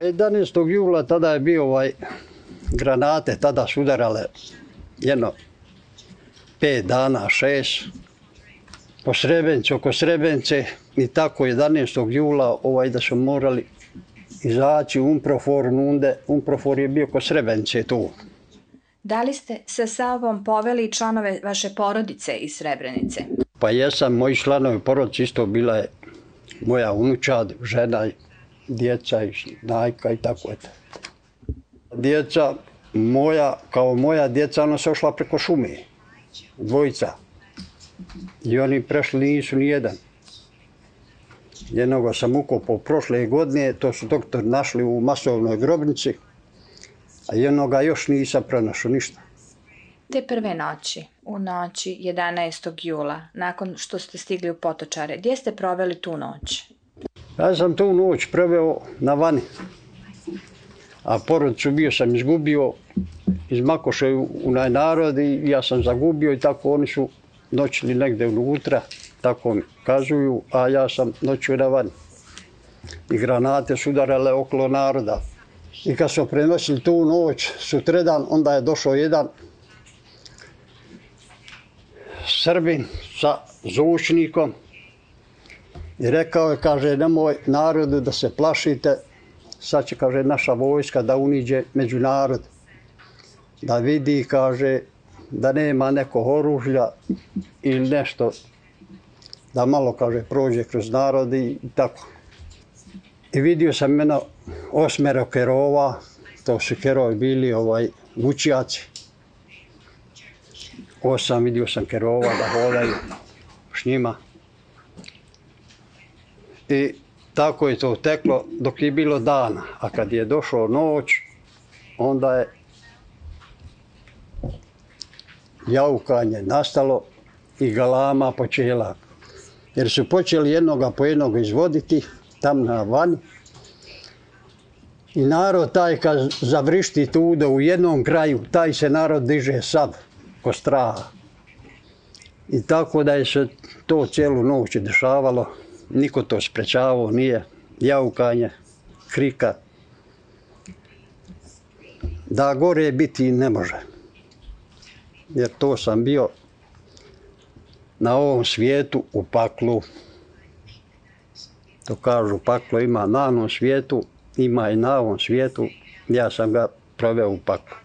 11. jula tada je bio ovaj granate, tada su udarale jedno pet dana, šest, po Srebrenici, oko Srebrenice i tako 11. jula ovaj da su morali izaći Umprofor Nunde. Umprofor je bio ko Srebrenice tu. Da li ste sa sobom poveli članove vaše porodice iz Srebrenice? Pa jesam, moji članovi porodice isto bila je moja unučad, žena, djeca i najka i tako eto. Djeca moja, kao moja djeca, ona se ošla preko šume, dvojica. I oni prešli nisu ni jedan. Jednoga sam ukopao prošle godine, to su doktor našli u masovnoj grobnici, a jednoga još nisam pronašao ništa. Te prve noći, u noći 11. jula, nakon što ste stigli u Potočare, gdje ste proveli tu noć? Ja sam tu noć proveo na vani, a porodicu bio sam izgubio iz Makoše u najnarod i ja sam zagubio i tako oni su noćili negde unutra, tako mi kazuju, a ja sam noćio na vani. I granate su udarale okolo naroda. I kad smo prenosili tu noć, sutredan, onda je došao jedan Srbin sa zvučnikom i rekao je, kaže, nemoj narodu da se plašite, sad će, kaže, naša vojska da uniđe među narod, da vidi, kaže, da nema neko oružja ili nešto, da malo, kaže, prođe kroz narod i tako. I vidio sam meno osmero kerova, to su kerovi bili ovaj, vučijaci. Osam vidio sam kerova da hodaju s njima. I tako je to teklo dok je bilo dana. A kad je došao noć, onda je jaukanje nastalo i galama počela. Jer su počeli jednoga po jednog izvoditi tam na vani. I narod taj kad zavrišti tude u jednom kraju, taj se narod diže sav ko straha. I tako da je se to cijelu noć dešavalo, niko to sprečavao, nije jaukanje, krika. Da gore biti ne može. Jer to sam bio na ovom svijetu u paklu. To kažu, paklo ima na ovom svijetu, ima i na ovom svijetu. Ja sam ga proveo u paklu.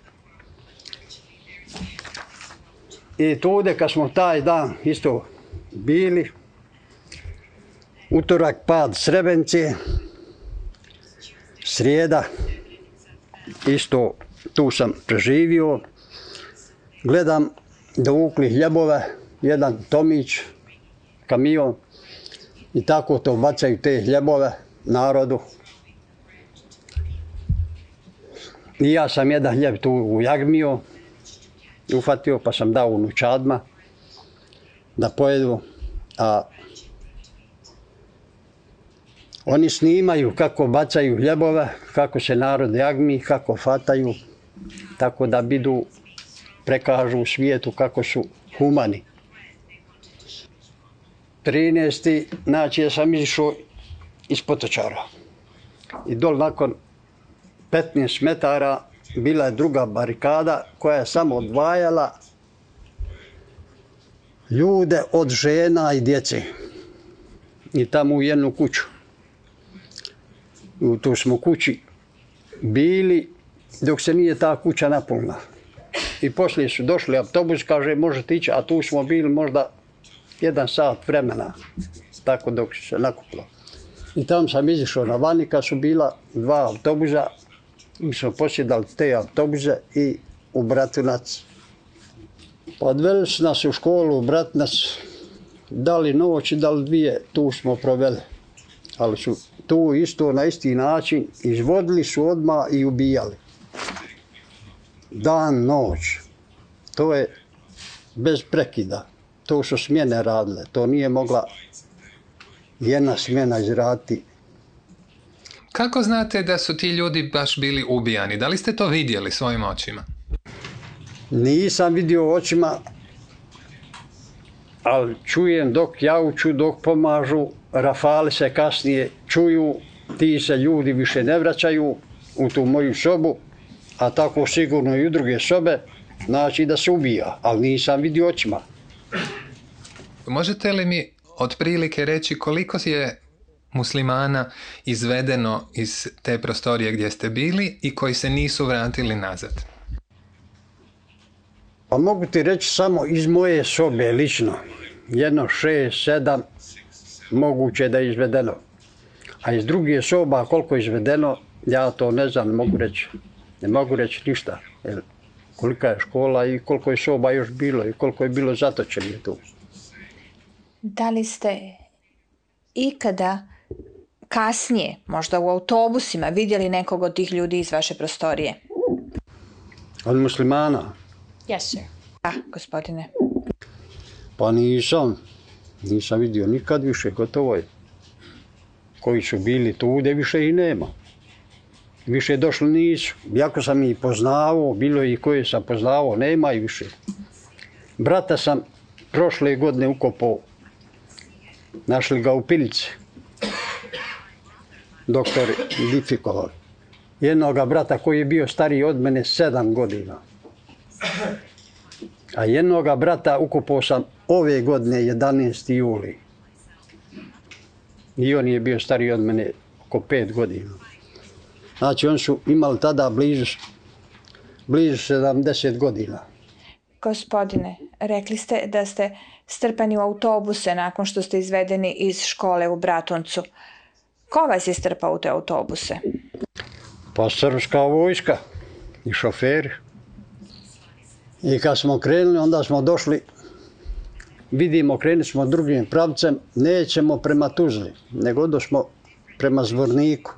I tude kad smo taj dan isto bili, utorak pad Srebenci, srijeda, isto tu sam preživio, gledam da ukli hljebove, jedan Tomić, kamion, i tako to bacaju te hljebove narodu. I ja sam jedan hljeb tu ujagmio, ufatio pa sam dao unučadma da pojedu. A oni snimaju kako bacaju hljebove, kako se narod jagmi, kako fataju, tako da bidu prekažu u svijetu kako su humani. 13. znači ja sam izišao iz Potočara. I dol nakon 15 metara bila je druga barikada koja je samo odvajala ljude od žena i djece. I tamo u jednu kuću. U to smo kući bili dok se nije ta kuća napunila. I poslije su došli autobus, kaže možete ići, a tu smo bili možda jedan sat vremena, tako dok se nakupilo. I tam sam izišao na vani kad su bila dva autobuza, mi smo posjedali te autobuze i u Bratunac. Odveli su nas u školu u Bratunac, dali noć i dali dvije, tu smo proveli. Ali su tu isto na isti način izvodili su odma i ubijali. Dan, noć. To je bez prekida. To su smjene radile. To nije mogla jedna smjena izraditi Kako znate da su ti ljudi baš bili ubijani? Da li ste to vidjeli svojim očima? Nisam vidio očima, ali čujem dok jauču, dok pomažu, Rafali se kasnije čuju ti se ljudi više ne vraćaju u tu moju sobu, a tako sigurno i u druge sobe, znači da se ubija, ali nisam vidio očima. Možete li mi otprilike reći koliko je muslimana izvedeno iz te prostorije gdje ste bili i koji se nisu vratili nazad? Pa mogu ti reći samo iz moje sobe lično. Jedno šest, sedam moguće da je izvedeno. A iz druge soba koliko je izvedeno, ja to ne znam, ne mogu reći. Ne mogu reći ništa. Jer kolika je škola i koliko je soba još bilo i koliko je bilo zatočenje tu. Da li ste ikada kasnije, možda u autobusima, vidjeli nekog od tih ljudi iz vaše prostorije? Od muslimana? Yes, sir. Da, gospodine. Pa nisam. Nisam vidio nikad više, gotovo je. Koji su bili tu, gdje više i nema. Više došli nisu. Jako sam ih poznao, bilo i koje sam poznao, nema i više. Brata sam prošle godine ukopao. Našli ga u pilici. Doktor Lifikov. Jednog brata koji je bio stariji od mene sedam godina. A jednog brata ukopao sam ove godine, 11. juli. I on je bio stariji od mene oko pet godina. Znači, oni su imali tada blizu, blizu 70 godina. Gospodine, rekli ste da ste strpani u autobuse nakon što ste izvedeni iz škole u Bratuncu. Ko vas je strpao u te autobuse? Pa srpska vojska i šoferi. I kad smo krenuli, onda smo došli, vidimo, krenuli smo drugim pravcem, nećemo prema Tuzli, nego došmo prema Zvorniku.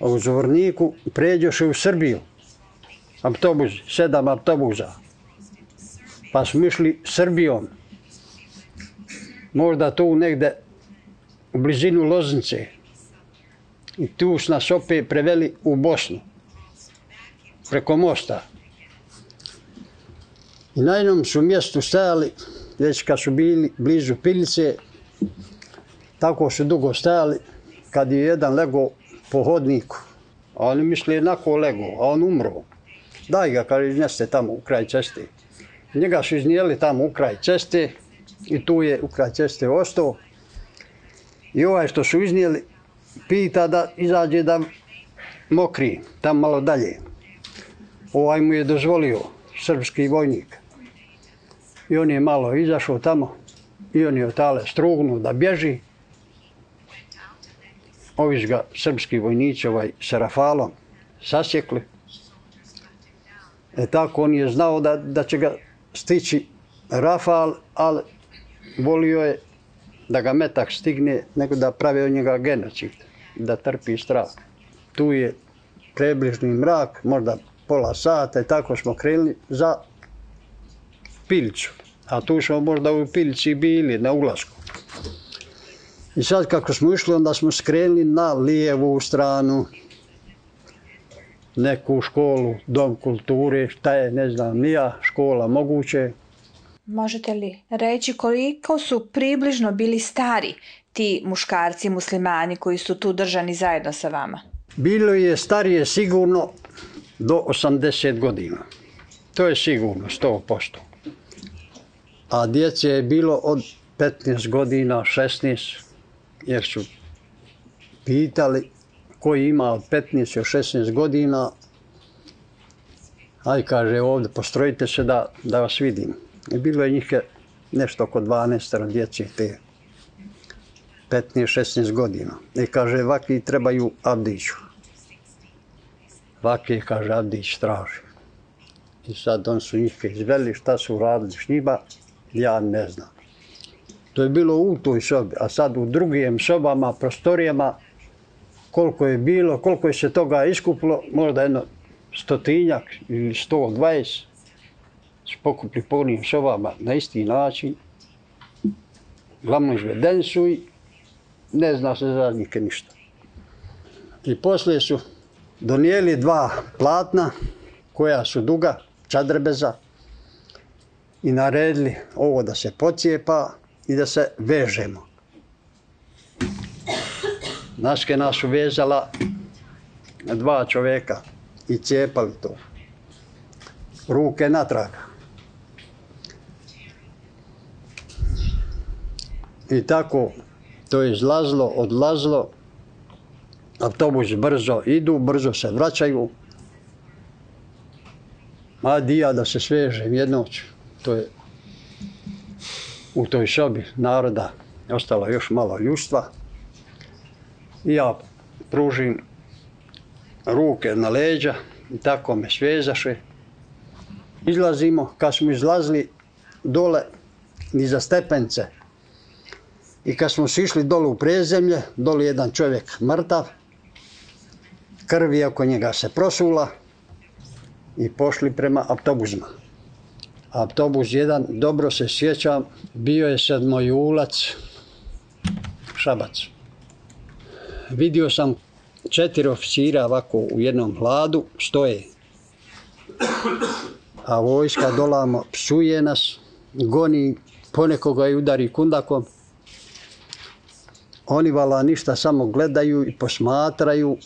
A u Zvorniku pređoše u Srbiju. Autobus, sedam autobuza. Pa smo išli Srbijom. Možda tu negde u blizinu Loznice. I tu su nas opet preveli u Bosnu. Preko mosta. I na jednom su mjestu stajali, već kad su bili blizu pilice, tako su dugo stajali, kad je jedan lego po hodniku, a oni misli jednako lego, a on umro. Daj ga, kaže, izneste tamo u kraj ceste. Njega su iznijeli tamo u kraj ceste i tu je u kraj ceste ostao. I ovaj što su iznijeli, pita da izađe da mokri, tam malo dalje. Ovaj mu je dozvolio, srpski vojnik. I on je malo izašao tamo i on je otale strugnuo da bježi. Ovi ga srpski vojnici ovaj, sa rafalom sasjekli. E tako on je znao da, da će ga stići rafal, ali volio je da ga metak stigne nego da pravi od njega genocid, da trpi strah. Tu je prebližni mrak, možda pola sata i tako smo krenuli za Pilicu. A tu smo možda u Pilici bili na ulasku. I sad kako smo išli, onda smo skrenuli na lijevu stranu neku školu, dom kulture, šta je, ne znam, nija škola moguće. Možete li reći koliko su približno bili stari ti muškarci muslimani koji su tu držani zajedno sa vama? Bilo je starije sigurno do 80 godina. To je sigurno, 100% a djece je bilo od 15 godina, 16, jer su pitali koji ima od 15 do 16 godina, aj kaže ovdje, postrojite se da, da vas vidim. I bilo je njih nešto oko 12 djece te 15-16 godina. I kaže, vaki trebaju Abdiću. Vaki, kaže, Abdić traži. I sad on su njih izveli, šta su radili s njima, ja ne znam. To je bilo u toj sobi, a sad u drugim sobama, prostorijama, koliko je bilo, koliko je se toga iskupilo, možda jedno stotinjak ili sto dvajest, su pokupli po onim sobama na isti način. Glavno izveden su i ne zna se za ništa. I poslije su donijeli dva platna koja su duga, čadrebeza, i naredili ovo da se pocijepa i da se vežemo. Naske nas uvezala dva čovjeka i cijepali to. Ruke natrag. I tako to je izlazlo, odlazlo. Autobus brzo idu, brzo se vraćaju. Ma dija da se svežem jednoću. To je u toj sobi naroda ostalo još malo ljustva. I ja pružim ruke na leđa i tako me svezaše. Izlazimo, kad smo izlazili dole niza stepence i kad smo sišli dole u prezemlje, dole jedan čovjek mrtav, krv je oko njega se prosula i pošli prema autobuzima. Autobus jedan, dobro se sjećam, bio je sedmojulac, Šabac. Vidio sam četiri oficira ovako u jednom hladu, stoje. A vojska dolamo psuje nas, goni, ponekoga i udari kundakom. Oni vala ništa, samo gledaju i posmatraju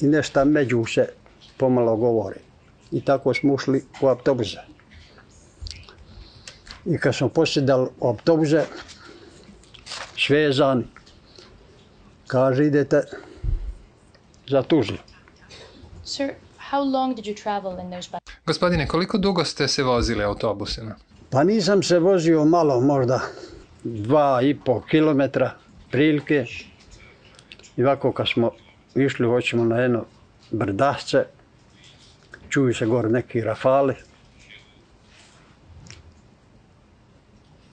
i nešto među se pomalo govore. I tako smo ušli u autobuze. I kad smo posjedali u autobuze, svezani, kaže idete za tužnju. Sir, how long did you travel in those buses? Gospodine, koliko dugo ste se vozili autobusima? Pa nisam se vozio malo, možda dva i po kilometra prilike. I ovako kad smo išli, hoćemo na jedno brdasce, čuju se gore neki rafali.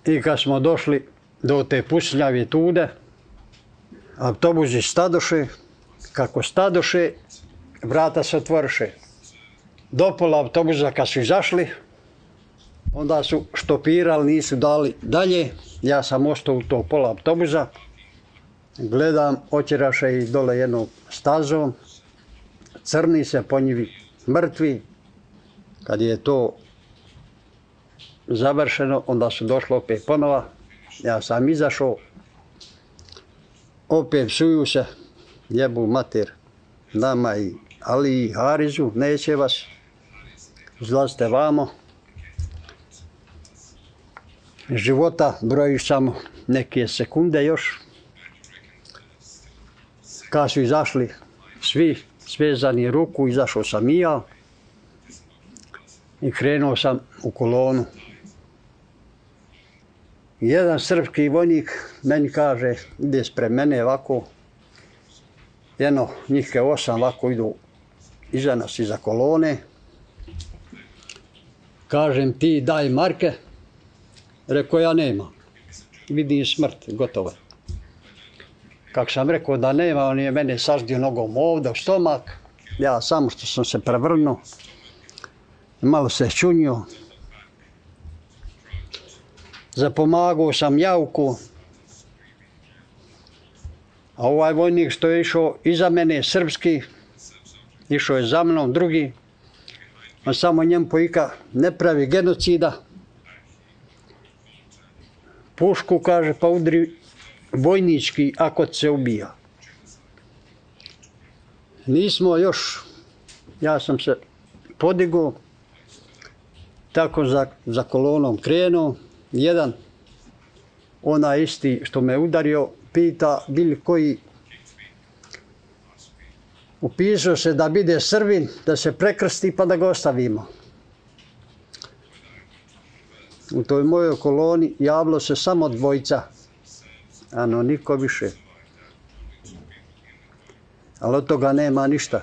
I kad smo došli do te pusljavije tude, autobusi stadoše, kako stadoše, vrata se otvorše. Do pola autobusa kad su izašli, onda su štopirali, nisu dali dalje. Ja sam ostao u to pola autobusa, gledam, oćeraše i dole jednom stazom, crni se po njivi, mrtvi. Kad je to završeno, onda su došlo opet ponova. Ja sam izašao, opet psuju se, jebu mater nama i Ali i Harizu, neće vas, izlazite vamo. Života brojiš samo neke sekunde još. Kad su izašli svi svezani ruku, izašao sam i ja i krenuo sam u kolonu. Jedan srpski vojnik meni kaže, ide spre mene ovako, jedno, njih je osam ovako idu iza nas, iza kolone. Kažem ti daj marke, rekao ja nema. Vidim smrt, gotovo je. Kako sam rekao da nema, on je mene saždio nogom ovdje u stomak. Ja samo što sam se prevrnuo, malo se čunio. Zapomagao sam javku. A ovaj vojnik što je išao iza mene, srpski, išao je za mnom, drugi. On samo njem pojika, ne pravi genocida. Pušku kaže, pa udri vojnički ako se ubija. Nismo još, ja sam se podigao, tako za, za kolonom krenuo. Jedan, ona isti što me udario, pita bili koji upisao se da bide Srbin, da se prekrsti pa da ga ostavimo. U toj mojoj koloni javilo se samo dvojca, ano niko više. Ali od toga nema ništa.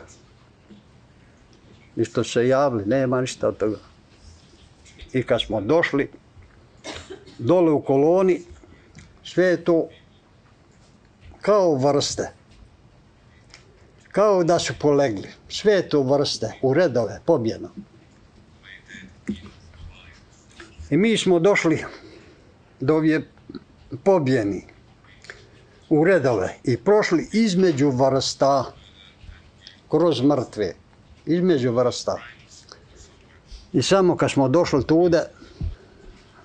Ništo se javili, nema ništa od toga. I kad smo došli dole u koloni, sve je to kao vrste. Kao da su polegli. Sve je to vrste u redove, pobjeno. I mi smo došli do ovje pobjeni u redove i prošli između vrsta kroz mrtve. Između vrsta. I samo kad smo došli tude,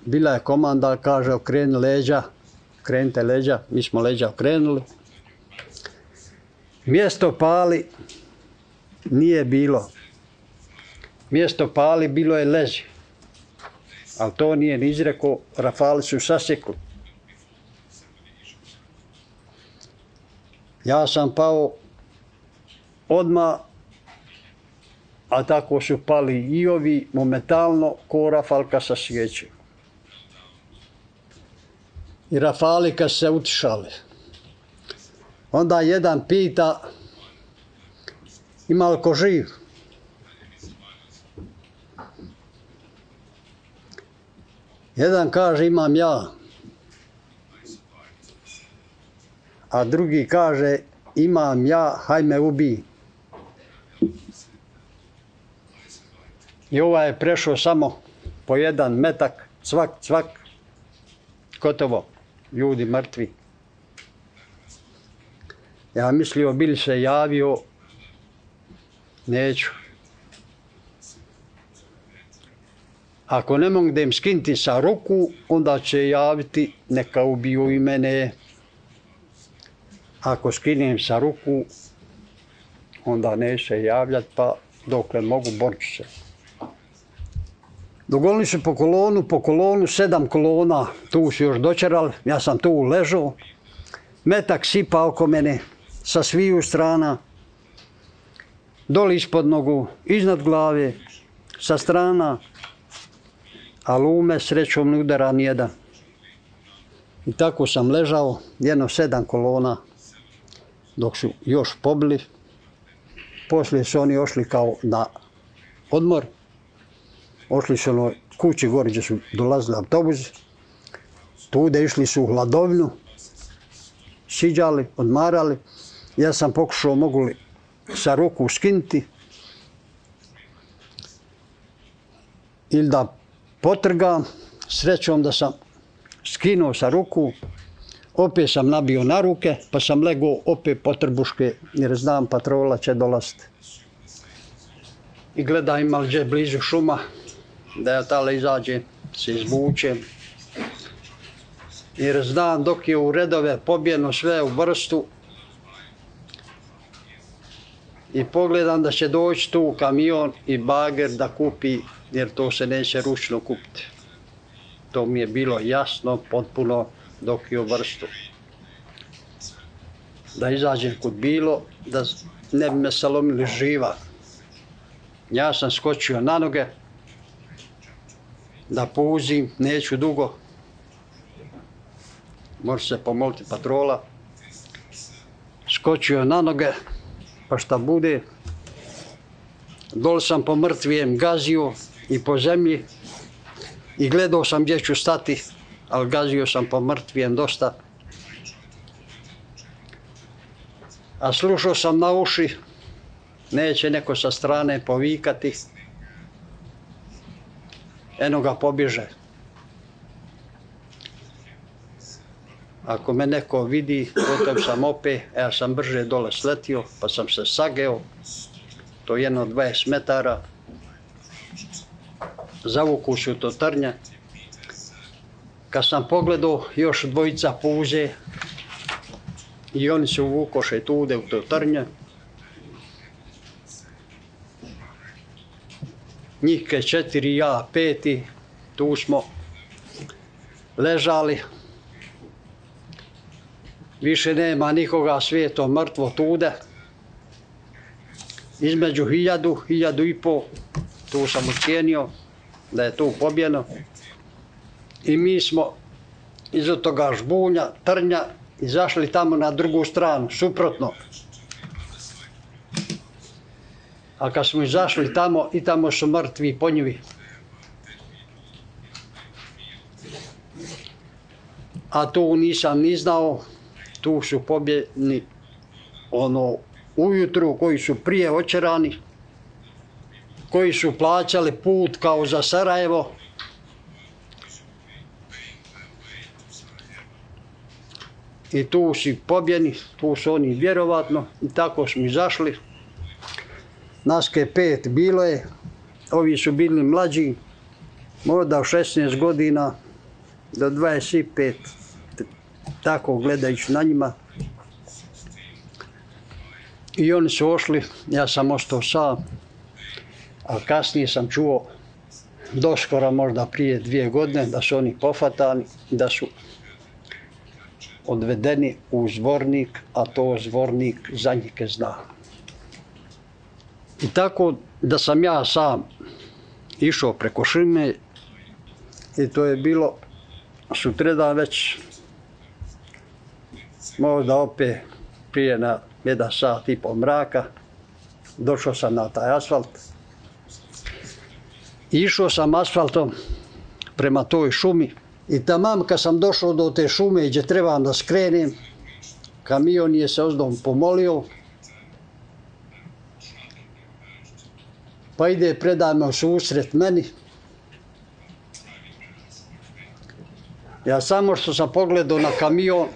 bila je komanda, kaže okreni leđa, krenite leđa, mi smo leđa okrenuli. Mjesto pali nije bilo. Mjesto pali bilo je leđe. Ali to nije ni izrekao, rafali su sasekli. Ja sam pao odma, a tako su pali i ovi momentalno ko rafalka sa svijećem. I rafali kad se utišali. Onda jedan pita, ima li ko živ? Jedan kaže imam ja, a drugi kaže imam ja, hajme ubi. I ovaj je prešao samo po jedan metak, cvak, cvak, gotovo, ljudi mrtvi. Ja mislio, bili se javio, neću. Ako ne mogu da im skinti sa ruku, onda će javiti, neka ubiju i mene. Ako skinem sa ruku, onda neće javljat, pa dokle mogu, borit se. Dogovorili su po kolonu, po kolonu, sedam kolona, tu su još dočeral, ja sam tu ležao, metak sipa oko mene, sa sviju strana, doli ispod nogu, iznad glave, sa strana, a lume srećom ne udara nijedan. I tako sam ležao, jedno sedam kolona, dok su još pobili. Poslije su oni ošli kao na odmor. Ošli su ono kući gori gdje su dolazili autobus. Tude išli su u hladovinu, siđali, odmarali. Ja sam pokušao mogu li sa ruku skinti ili da potrgam. Srećom da sam skinuo sa ruku, opet sam nabio na ruke, pa sam legao opet po trbuške, jer znam patrola će dolaziti. I gleda ima li gdje blizu šuma, da ja tale izađe, se izvučem. Jer znam dok je u redove pobjeno sve u vrstu, i pogledam da će doći tu kamion i bager da kupi, jer to se neće ručno kupiti. To mi je bilo jasno, potpuno, dok je u vrstu. Da izađem kod bilo, da ne bi me salomili živa. Ja sam skočio na noge, da puzim, neću dugo. Može se pomoliti patrola. Skočio na noge, pa šta bude. Dol sam po mrtvijem gazio i po zemlji i gledao sam gdje ću stati, ali gazio sam po mrtvijem dosta. A slušao sam na uši, neće neko sa strane povikati. Eno ga pobježe. Ako me neko vidi, potom sam opet, ja sam brže dole sletio, pa sam se sageo. To je jedno 20 metara. Zavuku su to trnje. Kad sam pogledao, još dvojica puze i oni su uvukoše tude u to trnje. Njih četiri, ja peti, tu smo ležali, više nema nikoga svijeto mrtvo tude. Između hiljadu, hiljadu i po, tu sam ucijenio da je tu pobjeno. I mi smo iz toga žbunja, trnja, izašli tamo na drugu stranu, suprotno. A kad smo izašli tamo, i tamo su mrtvi ponjivi. A tu nisam ni znao, tu su pobjedni ono ujutru koji su prije očerani, koji su plaćali put kao za Sarajevo. I tu si pobjeni, tu su oni vjerovatno i tako smo izašli. Naske pet bilo je, ovi su bili mlađi, možda 16 godina do 25 tako gledajući na njima. I oni su ošli, ja sam ostao sam. A kasnije sam čuo doskora možda prije dvije godine da su oni pofatani, da su odvedeni u zvornik, a to zvornik za njike zna. I tako da sam ja sam išao preko šime i to je bilo sutredan već. Možda opet prije na jedan sat i pol mraka došao sam na taj asfalt. Išao sam asfaltom prema toj šumi i tamam kad sam došao do te šume gdje trebam da skrenem kamion je se ozdom pomolio pa ide predajmo susret meni Ja samo što sam pogledao na kamion,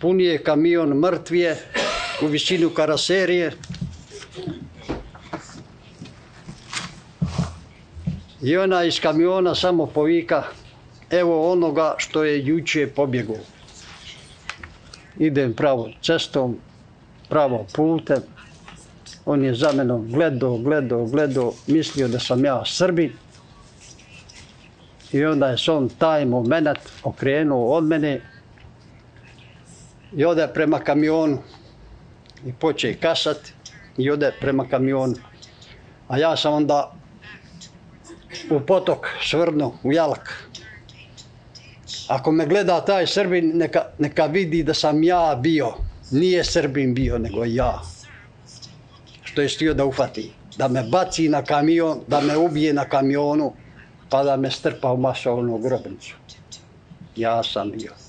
puni je kamion mrtvije u visinu karaserije. I ona iz kamiona samo povika, evo onoga što je juče pobjegao. Idem pravo cestom, pravo putem. On je za menom gledao, gledao, gledao, mislio da sam ja Srbin. I onda je on taj moment okrenuo od mene i ode prema kamionu i poče kasat i ode prema kamionu. A ja sam onda u potok svrno, u jalak. Ako me gleda taj Srbin, neka, neka vidi da sam ja bio. Nije Srbin bio, nego ja. Što je stio da ufati. Da me baci na kamion, da me ubije na kamionu, pa da me strpa u masovnu grobnicu. Ja sam bio.